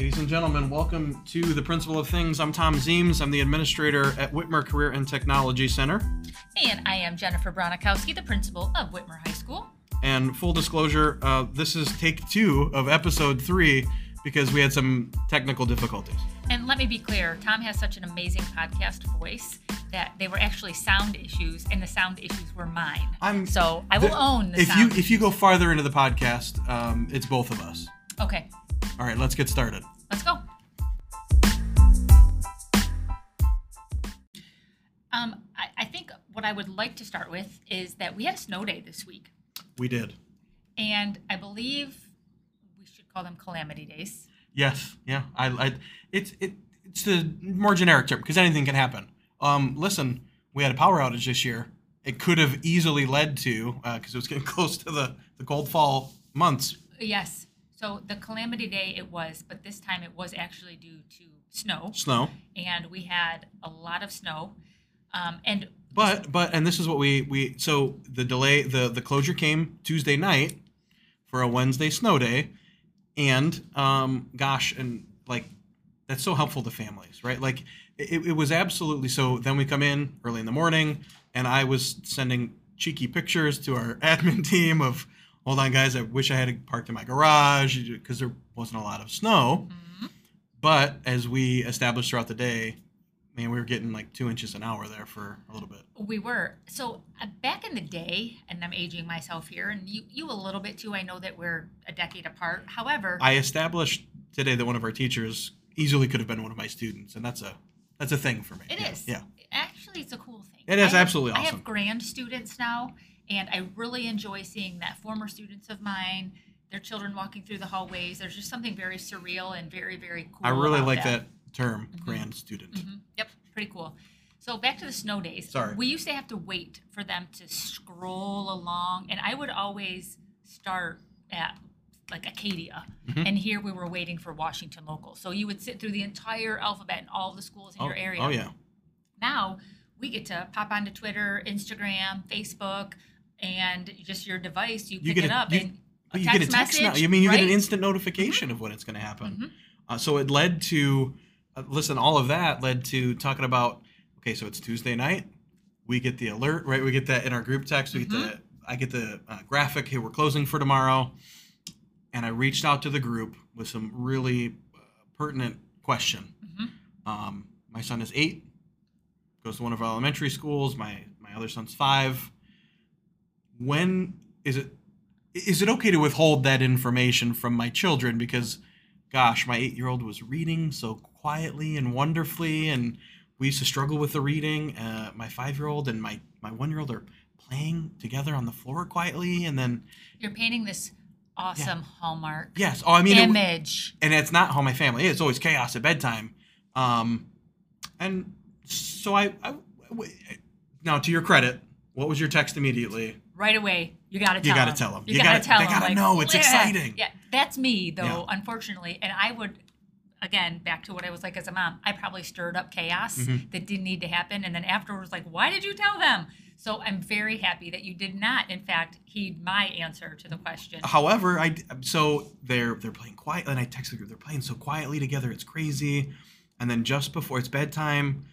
Ladies and gentlemen, welcome to the Principle of Things. I'm Tom Zeems. I'm the administrator at Whitmer Career and Technology Center. And I am Jennifer Bronikowski, the principal of Whitmer High School. And full disclosure, uh, this is take two of episode three because we had some technical difficulties. And let me be clear Tom has such an amazing podcast voice that they were actually sound issues, and the sound issues were mine. I'm so I will the- own the if sound. you if you go farther into the podcast, um, it's both of us. okay, All right, let's get started. let's go. Um, I, I think what I would like to start with is that we had a snow day this week, We did. and I believe we should call them calamity days. Yes, yeah. I, I it's it it's the more generic term because anything can happen. Um, listen, we had a power outage this year. It could have easily led to because it was getting close to the the cold fall months. Yes. So the calamity day it was, but this time it was actually due to snow, Snow, and we had a lot of snow. Um, and but but and this is what we we so the delay the the closure came Tuesday night for a Wednesday snow day, and um, gosh, and like that's so helpful to families, right? Like it, it was absolutely so. Then we come in early in the morning, and I was sending cheeky pictures to our admin team of, hold on, guys, I wish I had parked in my garage because there wasn't a lot of snow. Mhm. But as we established throughout the day, man, we were getting like two inches an hour there for a little bit. we were so uh, back in the day, and I'm aging myself here, and you you a little bit too. I know that we're a decade apart. However, I established today that one of our teachers easily could have been one of my students, and that's a that's a thing for me. It yeah. is. Yeah. Actually, it's a cool thing. It is I have- absolutely I have grand students now, and I really enjoy seeing that former students of mine, their children walking through the hallways. There's just something very surreal and very, very cool. I really like that. that term, Mhm. grand student. Mhm. Yep, pretty cool. So back to the snow days. Sorry. We used to have to wait for them to scroll along, and I would always start at like Acadia, Mhm. and here we were waiting for Washington local. So you would sit through the entire alphabet and all the schools in Oh, your area. oh yeah. Now we get to pop onto Twitter, Instagram, Facebook, and just your device. You You pick get it up you- and a you get a text text now. message, You mean you get an instant notification of when it's going to happen. Mhm. Uh, so it led to, uh, listen, all of that led to talking about. Okay, so it's Tuesday night. We get the alert, right? We get that in our group text. We get Mm-hmm. the. I get the uh, graphic. Hey, we're closing for tomorrow. And I reached out to the group with some really uh, pertinent question. Mhm. Um, my son is eight, goes to one of our elementary schools. My my other son's five. When is it is it okay to withhold that information from my children because gosh my eight year old was reading so quietly and wonderfully and we used to struggle with the reading uh, my five year old and my my one year old are playing together on the floor quietly and then you're painting this awesome hallmark yes oh i mean it, image. and it's not how my family is. It's always chaos at bedtime. Um, and so I now to your credit, what was your text immediately? Right away. You got to You tell gotta them. tell 'em. You, You got to gotta- tell they them. gotta like, know. It's yeah, exciting. Yeah, that's me though, Yeah. unfortunately. And I would, again, back to what I was like as a mom. I probably stirred up chaos Mhm. that didn't need to happen, and then afterwards, like, why did you tell them? So I'm very happy that you did not, in fact, heed my answer to the question. However, I so they're they're playing quiet, and I texted the group. They're playing so quietly together. It's crazy. And then just before it's bedtime,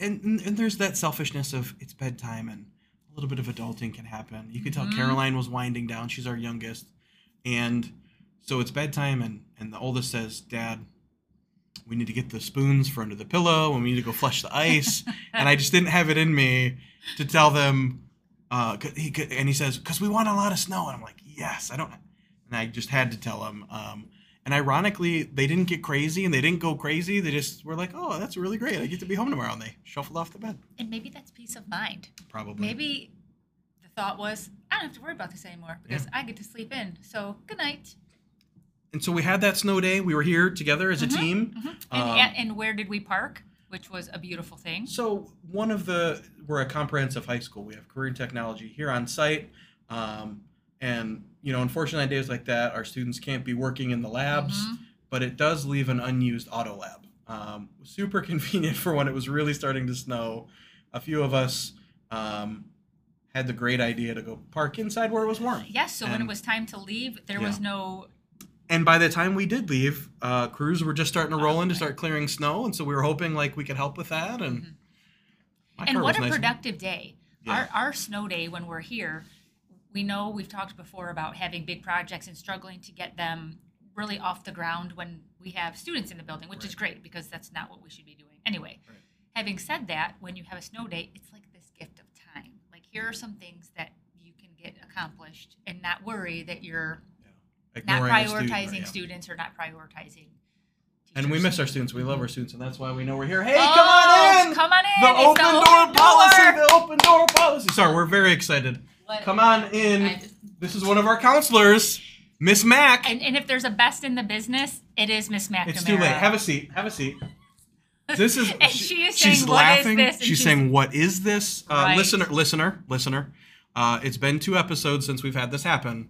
and and, and there's that selfishness of it's bedtime, and a little bit of adulting can happen. You could tell Mhm. Caroline was winding down. She's our youngest, and so it's bedtime, and and the oldest says, "Dad." We need to get the spoons for under the pillow, and we need to go flush the ice. and I just didn't have it in me to tell them. Uh, 'cause he could- and he says, "Cause we want a lot of snow," and I'm like, "Yes, I don't." And I just had to tell him. Um, and ironically, they didn't get crazy, and they didn't go crazy. They just were like, "Oh, that's really great. I get to be home tomorrow." And they shuffled off the bed. And maybe that's peace of mind. Probably. Maybe the thought was, I don't have to worry about this anymore because I get to sleep in. So good night. And so we had that snow day. We were here together as a Mhm, team. And, Um, and, and where did we park? Which was a beautiful thing. So one of the we're a comprehensive high school. We have career and technology here on site, um, and you know, unfortunately, on days like that, our students can't be working in the labs, Mhm. but it does leave an unused auto lab. Um, super convenient for when it was really starting to snow. A few of us um, had the great idea to go park inside where it was warm. Yes, so when it was time to leave, there Yeah. was no and by the time we did leave, uh, crews were just starting to roll in to start clearing snow, and so we were hoping like we could help with that. And Mhm. my and what a nice. productive day. Yeah. Our, our snow day when we're here, we know we've talked before about having big projects and struggling to get them really off the ground when we have students in the building, which is great because that's not what we should be doing anyway. Right. Having said that, when you have a snow day, it's like this gift of time. Like here are some things that you can get accomplished and not worry that you're not a student, prioritizing right, yeah. students or not prioritizing. And we miss our students. We love our students, and that's why we know we're here. Hey, Oh, come on in! Come on in! the It's open door policy. The open door policy. Sorry, we're very excited. What- Come on in. just- This is one of our counselors, Miss Mac. And, and if there's a best in the business, it is Miss McNamara. It's too late. Have a seat. Have a seat. This is. And she is she's saying, "What is laughing. this?" She's, she's- saying, "What is this?" Uh, Right. Listener, listener, listener. Uh, it's been two episodes since we've had this happen.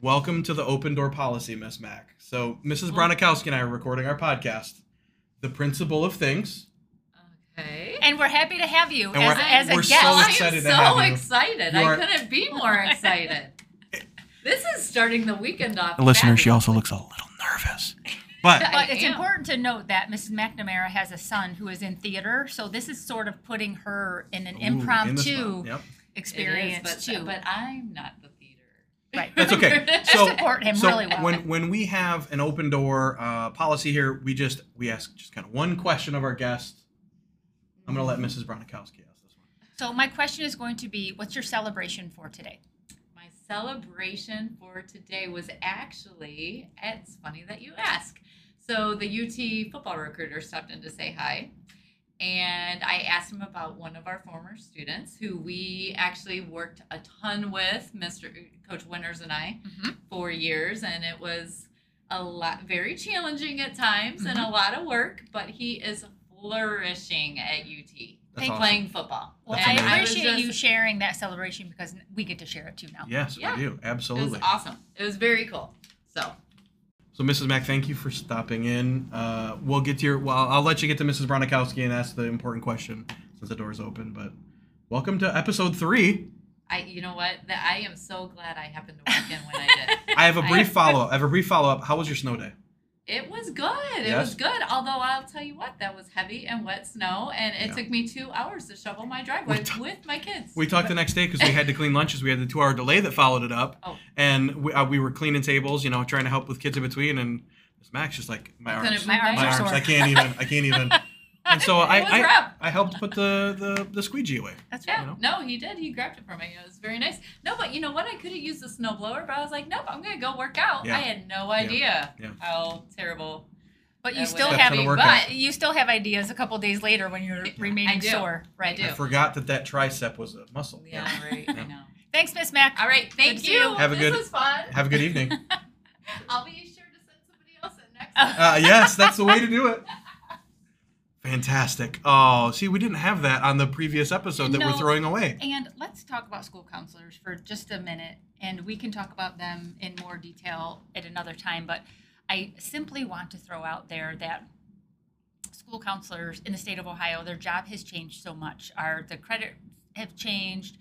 Welcome to the open door policy, Miss Mac. So, Mrs. Bronikowski and I are recording our podcast, "The Principle of Things." Okay. And we're happy to have you And as, we're- as a we're guest. so I am excited to so have excited. You I couldn't be more excited. this is starting the weekend off. The listener, she also looks a little nervous, but but it's am. important to note that Mrs. McNamara has a son who is in theater, so this is sort of putting her in an Ooh, impromptu spot. Yep. Experience is, too. but, but I'm not the theater. Right. That's okay. Just So- support him so really well. when when we have an open door uh, policy here, we just we ask just kind of one question of our guest. I'm gonna let Mrs. Bronikowski ask this one. so my question is going to be, what's your celebration for today? My celebration for today was actually, it's funny that you ask. So the UT football recruiter stopped in to say hi. And I asked him about one of our former students who we actually worked a ton with, Mr. Coach Winters and I, Mhm. for years. And it was a lot, very challenging at times and a Mm-hmm. lot of work, but he is flourishing at UT That's Thank- awesome. playing football. Well, I amazing. appreciate was you sharing that celebration because we get to share it too now. Yes, Yeah. we do It was absolutely. awesome. It was very cool. So So, Mrs. Mack, thank you for stopping in. Uh, we'll get to your. Well, I'll let you get to Mrs. Bronikowski and ask the important question since the door's open. But welcome to episode three. I, you know what? That I am so glad I happened to walk in when I did. I have a brief follow up. I have a brief follow up. How was your snow day? It was good. It Yes? was good. Although I'll tell you what, that was heavy and wet snow, and it Yeah. took me two hours to shovel my driveway t- with my kids. We talked the next day because we had to clean lunches. We had the two hour delay that followed it up. Oh. And we, uh, we were cleaning tables, you know, trying to help with kids in between. And Max just like, my arms. My arms my are arms. I can't even. I can't even. And so I, I. I helped put the, the, the squeegee away. That's right. Yeah, know? no, he did. He grabbed it for me. It was very nice. No, but you know what? I could have used the snowblower, but I was like, nope, I'm gonna go work out. Yeah. I had no idea Yeah. how terrible. But you still have gonna be, work but out. you still have ideas a couple days later when you're remaining I do. sore, right? do. I forgot that that tricep was a muscle. Yeah, right. Yeah. I know. Thanks, Miss Mac. All right, thank Good you. you. Have a this good- was fun. Have a good evening. I'll be sure to send somebody else in next time. Uh, yes, that's the way to do it. Fantastic. Oh, see, we didn't have that on the previous episode that we're throwing away. And let's talk about school counselors for just a minute, and we can talk about them in more detail at another time. But I simply want to throw out there that school counselors in the state of Ohio, their job has changed so much. Our the credit have changed.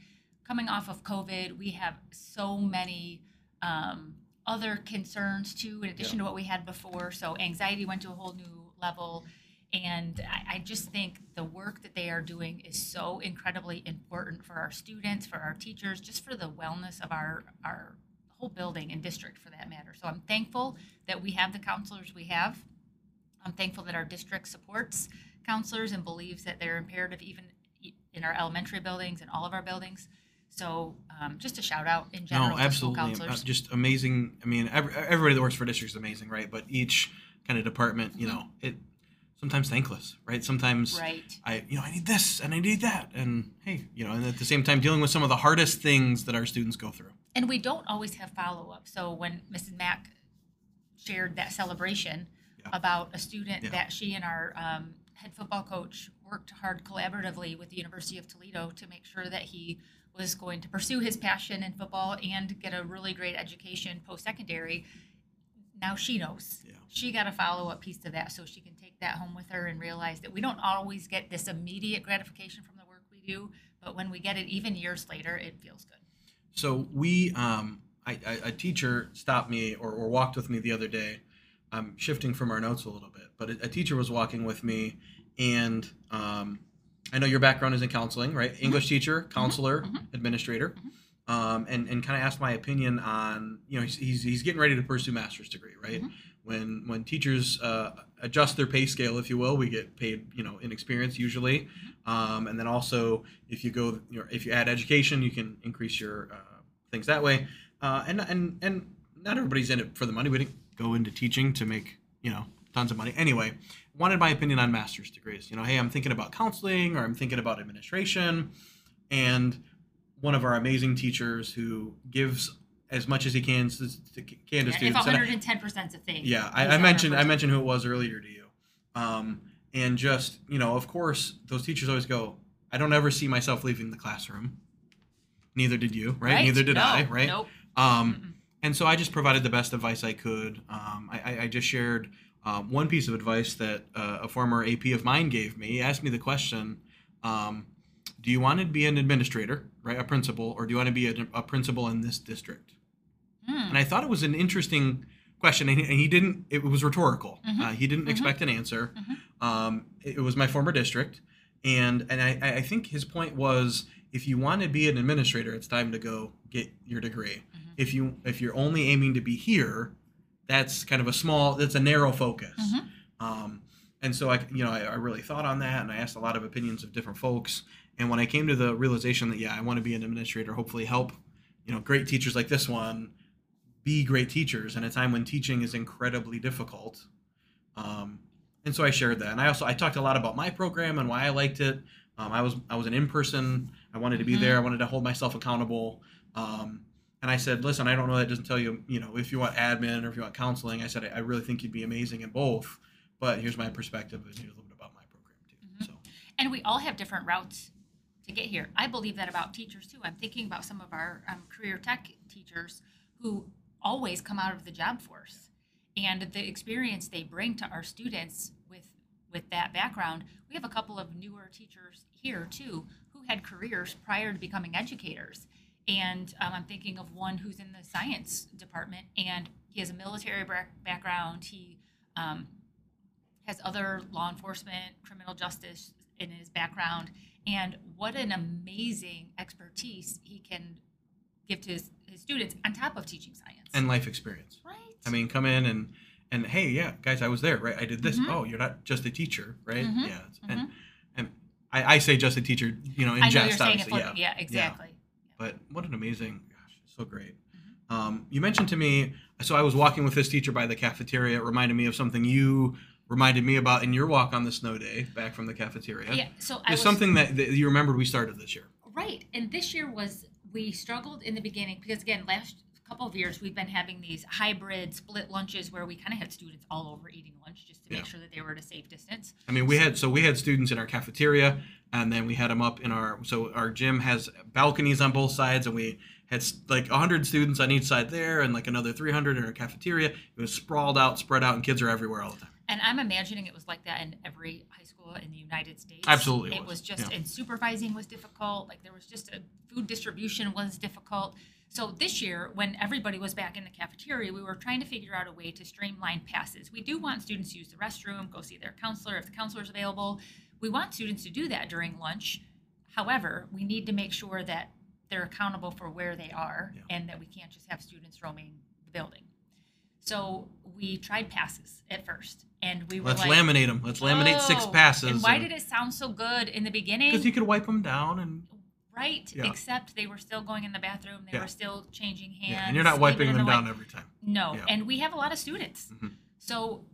Coming off of COVID, we have so many um, other concerns too, in addition to what we had before. So anxiety went to a whole new level. And I, I just think the work that they are doing is so incredibly important for our students, for our teachers, just for the wellness of our, our whole building and district for that matter. So I'm thankful that we have the counselors we have. I'm thankful that our district supports counselors and believes that they're imperative even in our elementary buildings and all of our buildings. So um, just a shout out in general No, absolutely. Uh, counselors. just amazing. I mean, every, everybody that works for district is amazing, right? But each kind of department, you know, it sometimes thankless, right? Sometimes right. I, you know, I need this and I need that, and hey, you know, and at the same time dealing with some of the hardest things that our students go through. and we don't always have follow up. So when Mrs. Mack shared that celebration Yeah. about a student Yeah. that she and our um, head football coach worked hard collaboratively with the University of Toledo to make sure that he was going to pursue his passion in football and get a really great education post secondary. Now she knows. Yeah. She got a follow up piece to that so she can take that home with her and realize that we don't always get this immediate gratification from the work we do, but when we get it even years later, it feels good. So we, um, I, I, a teacher stopped me or, or walked with me the other day. I'm shifting from our notes a little bit, but a, a teacher was walking with me, and um, I know your background is in counseling, right? English teacher, counselor, mhm. administrator, um, and and kind of asked my opinion on you know he's, he's he's getting ready to pursue master's degree, right? When when teachers uh, adjust their pay scale, if you will, we get paid you know in experience usually, um, and then also if you go you know, if you add education, you can increase your uh, things that way, uh, and and and not everybody's in it for the money. We didn't go into teaching to make you know tons of money. Anyway, wanted my opinion on master's degrees. You know, hey, I'm thinking about counseling or I'm thinking about administration, and one of our amazing teachers who gives as much as he can to, to, can to Yeah, if students. and 110% is a thing. yeah, I, I on mentioned I mentioned who it was earlier to you, um, and just you know, of course, those teachers always go. I don't ever see myself leaving the classroom. Neither did you, right? Neither did No, I, right? Nope. Um, and so I just provided the best advice I could. Um, I, I, I just shared um, one piece of advice that uh, a former AP of mine gave me. He asked me the question, um, "Do you want to be an administrator, right, a principal, or do you want to be a, a principal in this district?" And I thought it was an interesting question, and he, and he didn't. It was rhetorical. Mhm. Uh, he didn't Mhm. expect an answer. Mhm. Um, it, was my former district, and and I, I think his point was, if you want to be an administrator, it's time to go get your degree. Mhm. If you if you're only aiming to be here, that's kind of a small. That's a narrow focus. Mhm. Um, and so I, you know, I, I really thought on that, and I asked a lot of opinions of different folks. And when I came to the realization that yeah, I want to be an administrator, hopefully help, you know, great teachers like this one be great teachers in a time when teaching is incredibly difficult. Um, and so I shared that, and I also I talked a lot about my program and why I liked it. Um, I was I was an in person. I wanted to be Mhm. there. I wanted to hold myself accountable. Um, and I said, listen, I don't know that doesn't tell you, you know, if you want admin or if you want counseling. I said, I, I really think you'd be amazing in both. But here's my perspective and here's a little bit about my program too. Mhm. So And we all have different routes to get here. I believe that about teachers too. I'm thinking about some of our um, career tech teachers who always come out of the job force and the experience they bring to our students with with that background. We have a couple of newer teachers here too who had careers prior to becoming educators. And um, I'm thinking of one who's in the science department and he has a military background. He um, has other law enforcement, criminal justice in his background, and what an amazing expertise he can give to his, his students on top of teaching science. and life experience. right. I mean, come in and and hey, yeah, guys, I was there, right? I did this. Mhm. Oh, you're not just a teacher, right? Mhm. Yeah. And and I, I say just a teacher, you know, in I know you're jest, obviously, For, yeah. yeah. exactly. But what an amazing, gosh, so great. Mm-hmm. Um, you mentioned to me, so I was walking with this teacher by the cafeteria. It reminded me of something you reminded me about in your walk on the snow day back from the cafeteria. Yeah. So I was something that, that you remembered we started this year. right, and this year was we struggled in the beginning because again, last couple of years we've been having these hybrid split lunches where we kind of had students all over eating lunch just to make sure that they were at a safe distance. I mean, we had so we had students in our cafeteria, and then we had them up in our so our gym has balconies on both sides, and we had like 100 students on each side there, and like another 300 in our cafeteria. It was sprawled out, spread out, and kids are everywhere all the time. And I'm imagining it was like that in every high school in the United States. Absolutely it was, was just, yeah. and supervising was difficult. Like there was just a food distribution was difficult. So this year, when everybody was back in the cafeteria, we were trying to figure out a way to streamline passes. We do want students to use the restroom, go see their counselor if the counselor is available. We want students to do that during lunch. However, we need to make sure that they're accountable for where they are Yeah. and that we can't just have students roaming the building. So we tried passes at first, and we were Let's like, laminate them. Let's laminate six "Oh." passes. And why did it sound so good in the beginning? Because you could wipe them down, and right, Yeah. except they were still going in the bathroom. They Yeah. were still changing hands. yeah, and you're not wiping them the down every time. No, Yeah. and we have a lot of students. Mhm. So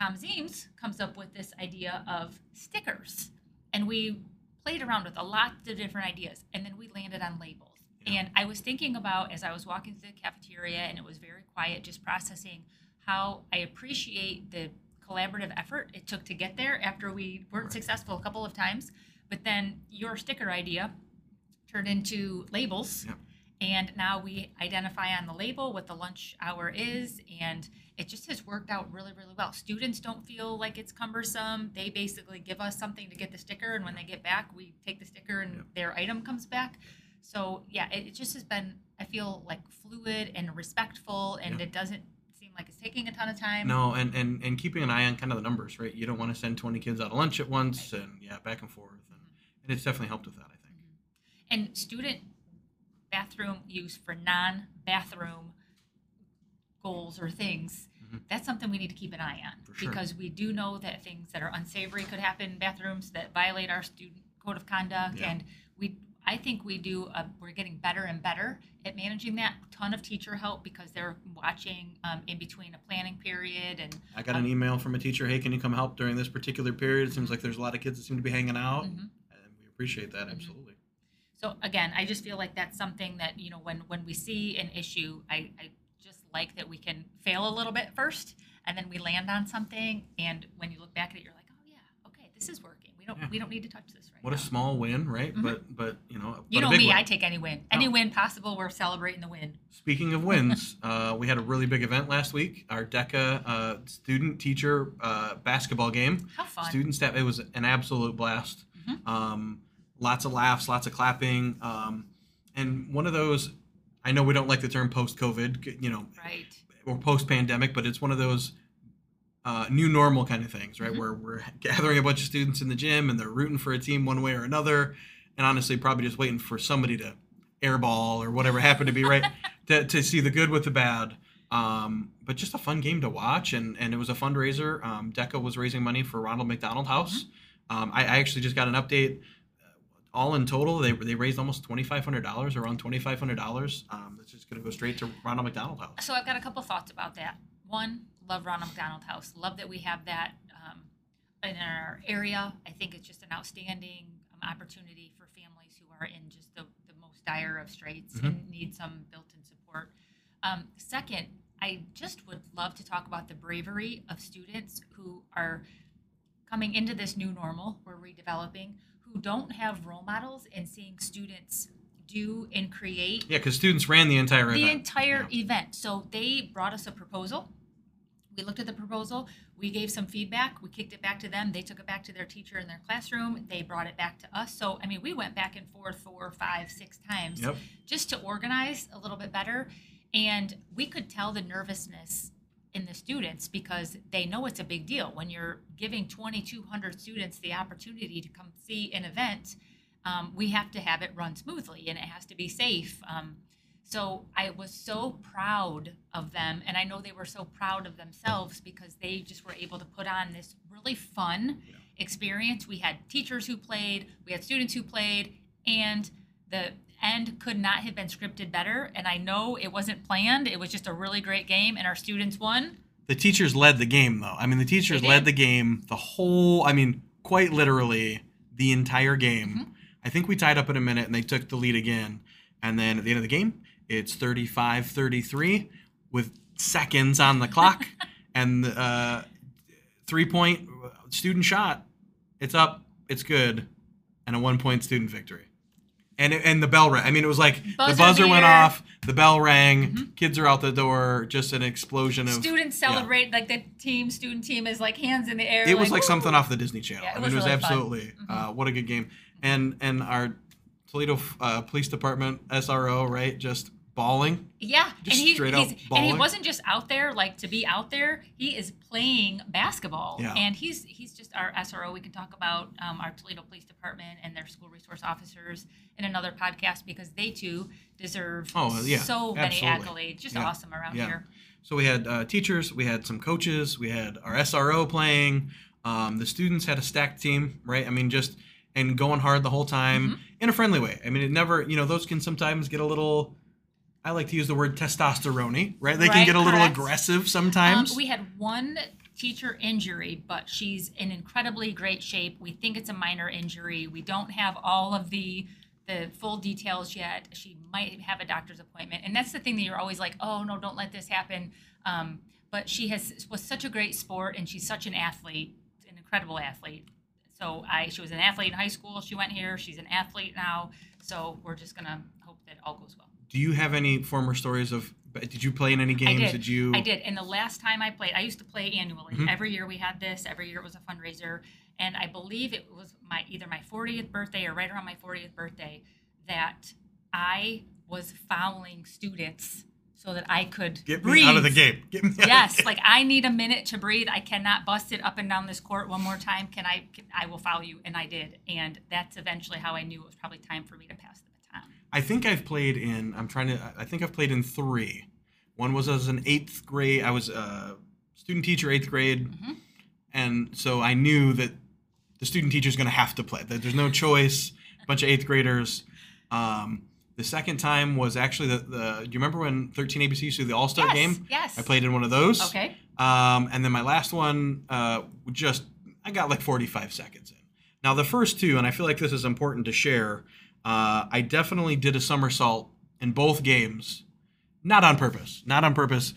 Tom Zeems comes up with this idea of stickers, and we played around with a lot of different ideas, and then we landed on labels. Yeah. And I was thinking about as I was walking through the cafeteria, and it was very quiet, just processing how I appreciate the collaborative effort it took to get there after we weren't Right. successful a couple of times. But then your sticker idea turned into labels. Yep. And now we identify on the label what the lunch hour is, and it just has worked out really, really well. Students don't feel like it's cumbersome. They basically give us something to get the sticker, and when they get back, we take the sticker and Yep. their item comes back. So yeah, it, it just has been. I feel like fluid and respectful, and Yeah. it doesn't seem like it's taking a ton of time. No, and, and and keeping an eye on kind of the numbers, right? You don't want to send 20 kids out of lunch at once, and yeah, back and forth, and, and it's definitely helped with that, I think. And student bathroom use for non-bathroom goals or things. Mhm. That's something we need to keep an eye on sure. because we do know that things that are unsavory could happen in bathrooms that violate our student code of conduct, Yeah. and. I think we do. Uh, we're getting better and better at managing that. Ton of teacher help because they're watching um, in between a planning period, and I got an email from a teacher, hey, can you come help during this particular period? It seems like there's a lot of kids that seem to be hanging out, Mhm. and we appreciate that, Mhm. absolutely. So again, I just feel like that's something that, you know, when, when we see an issue, I, I just like that we can fail a little bit first and then we land on something. And when you look back at it, you're like, oh yeah, okay, this is working. We don't, Yeah. we don't need to touch this What a small win, right? Mhm. But, but you know, you know me, win. I take any win. Any Oh. win possible, we're celebrating the win. Speaking of wins, uh, we had a really big event last week. Our DECA uh, student teacher uh, basketball game. How fun. Student staff. It was an absolute blast. Mhm. Um, lots of laughs, lots of clapping, um, and one of those. I know we don't like the term post-COVID, you know, Right. or post-pandemic, but it's one of those uh, new normal kind of things, right? Mhm. Where we're gathering a bunch of students in the gym and they're rooting for a team one way or another, and honestly, probably just waiting for somebody to airball or whatever happened to be right to, to see the good with the bad. Um, but just a fun game to watch, and, and it was a fundraiser. Um, DECA was raising money for Ronald McDonald House. Um, I, I actually just got an update. Uh, All in total, they, they raised almost twenty five hundred dollars, around twenty five hundred dollars. Um, that's just going to go straight to Ronald McDonald House. So I've got a couple thoughts about that. One, love Ronald McDonald House. Love that we have that um, in our area. I think it's just an outstanding um, opportunity for families who are in just the, the most dire of straits and need some built-in support. Um, second, I just would love to talk about the bravery of students who are coming into this new normal we're redeveloping, who don't have role models and seeing students do and create Yeah, because students ran the entire the event. entire event. So they brought us a proposal. We looked at the proposal. We gave some feedback. We kicked it back to them. They took it back to their teacher in their classroom. They brought it back to us. So I mean, we went back and forth four, five, six times Yep. just to organize a little bit better. And we could tell the nervousness in the students because they know it's a big deal when you're giving 2,200 students the opportunity to come see an event. Um, we have to have it run smoothly and it has to be safe. Um, so I was so proud of them, and I know they were so proud of themselves because they just were able to put on this really fun Yeah. experience. We had teachers who played, we had students who played, and the end could not have been scripted better. And I know it wasn't planned; it was just a really great game, and our students won. The teachers led the game, though. I mean, the teachers led the game the whole, I mean, quite literally the entire game. Mhm. I think we tied up in a minute and they took the lead again. And then at the end of the game, it's 35 33 with seconds on the clock. and uh, three point student shot. It's up, it's good, and a one point student victory. And, it, and the bell rang. I mean, it was like Buzzer the buzzer went off, the bell rang, Mhm. kids are out the door, just an explosion of. Students celebrate like the team, student team is like hands in the air. it was like "Woo!" something off the Disney Channel. Yeah, it I mean, was it was really absolutely uh, what a good game. And and our Toledo uh, Police Department SRO right just bawling. Yeah, Just and he straight he's, and he wasn't just out there like to be out there. He is playing basketball, Yeah. and he's he's just our SRO. We can talk about um, our Toledo Police Department and their school resource officers in another podcast because they too deserve Oh, yeah, so many accolades. Just Yeah, awesome around yeah. here. So we had uh, teachers, we had some coaches, we had our SRO playing. Um, the students had a stacked team, right? I mean, just and going hard the whole time Mm-hmm. in a friendly way. I mean, it never, you know, those can sometimes get a little. I like to use the word testosterone, right? They can get a little correct. aggressive sometimes. Um, we had one teacher injury, but she's in incredibly great shape. We think it's a minor injury. We don't have all of the the full details yet. She might have a doctor's appointment, and that's the thing that you're always like, oh no, don't let this happen. Um, but she has was such a great sport, and she's such an athlete, an incredible athlete. So I, she was an athlete in high school. She went here. She's an athlete now. So we're just gonna hope that all goes well. Do you have any former stories of? Did you play in any games? did. you? I did. And the last time I played, I used to play annually. Mhm. Every year we had this. Every year it was a fundraiser. And I believe it was my either my 40th birthday or right around my 40th birthday that I was fouling students so that I could Get me breathe. out of the game. Get me out of the Yes, game. like I need a minute to breathe. I cannot bust it up and down this court one more time. Can I? Can, I will foul you, and I did. And that's eventually how I knew it was probably time for me to pass the baton. I think I've played in. I'm trying to. I think I've played in three. One was as an eighth grade. I was a student teacher, eighth grade, Mhm. and so I knew that the student teacher is going to have to play. That there's no choice. A bunch of eighth graders. Um, the second time was actually the. the do you remember when 13 ABC used to do the All Star yes, game? Yes. I played in one of those. Okay. Um, and then my last one, uh, just I got like 45 seconds in. Now the first two, and I feel like this is important to share. Uh, I definitely did a somersault in both games, not on purpose, not on purpose.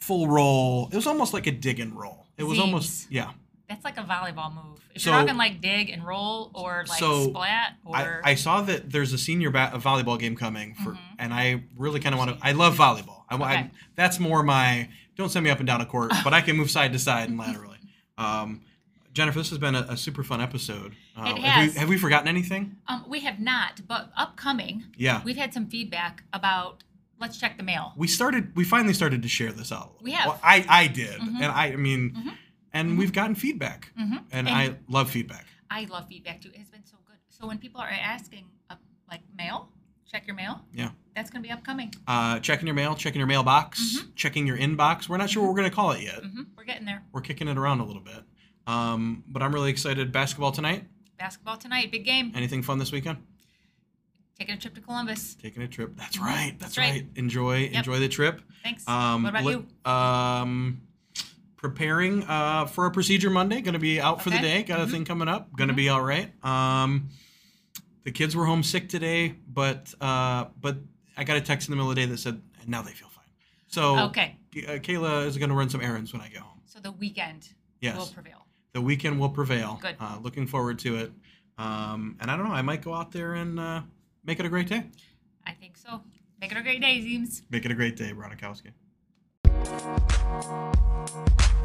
Full roll. It was almost like a dig and roll. It was almost yeah. That's like a volleyball move. If So- you're talking like dig and roll or like So, splat I, or I saw that there's a senior ba- a volleyball game coming for, Mhm. and I really kind of want to. I love volleyball. I, I- Okay. that's more my. Don't send me up and down a court, but I can move side to side and laterally. Um, Jennifer, this has been a, a super fun episode. Uh, It Have has. we, have we forgotten anything? um, we have not, but upcoming, Yeah, we've had some feedback about let's check the mail. we started. We finally started to share this out. We have. Well, I I did, Mhm. and I I mean, Mhm. And Mhm. we've gotten feedback, Mm-hmm. and, And- I love feedback. I love feedback too. It has been so good. So when people are asking, uh, like mail, check your mail. Yeah. That's going to be upcoming. Uh, checking your mail, checking your mailbox, Mhm. checking your inbox. We're not sure what we're gonna call it yet. hmm We're getting there. We're kicking it around a little bit. Um, but I'm really excited. Basketball tonight. Basketball tonight, big game. Anything fun this weekend? Taking a trip to Columbus. Taking a trip. That's Mhm. right. That's, That's right. right. Enjoy. Enjoy the trip. Thanks. Um, what about li- you? Um, preparing uh, for a procedure Monday. Going to be out for the day. Got a Mhm. thing coming up. Going to Mhm. be all right. Um, the kids were homesick today, but uh, but I got a text in the middle of the day that said now they feel fine. So Okay. uh, Kayla is going to run some errands when I get home. So the weekend Yes, will prevail. the weekend will prevail. Good. Uh, looking forward to it. Um, and I don't know. I might go out there and uh, make it a great day. I think so. Make it a great day, Zeems. Make it a great day, Bronikowski.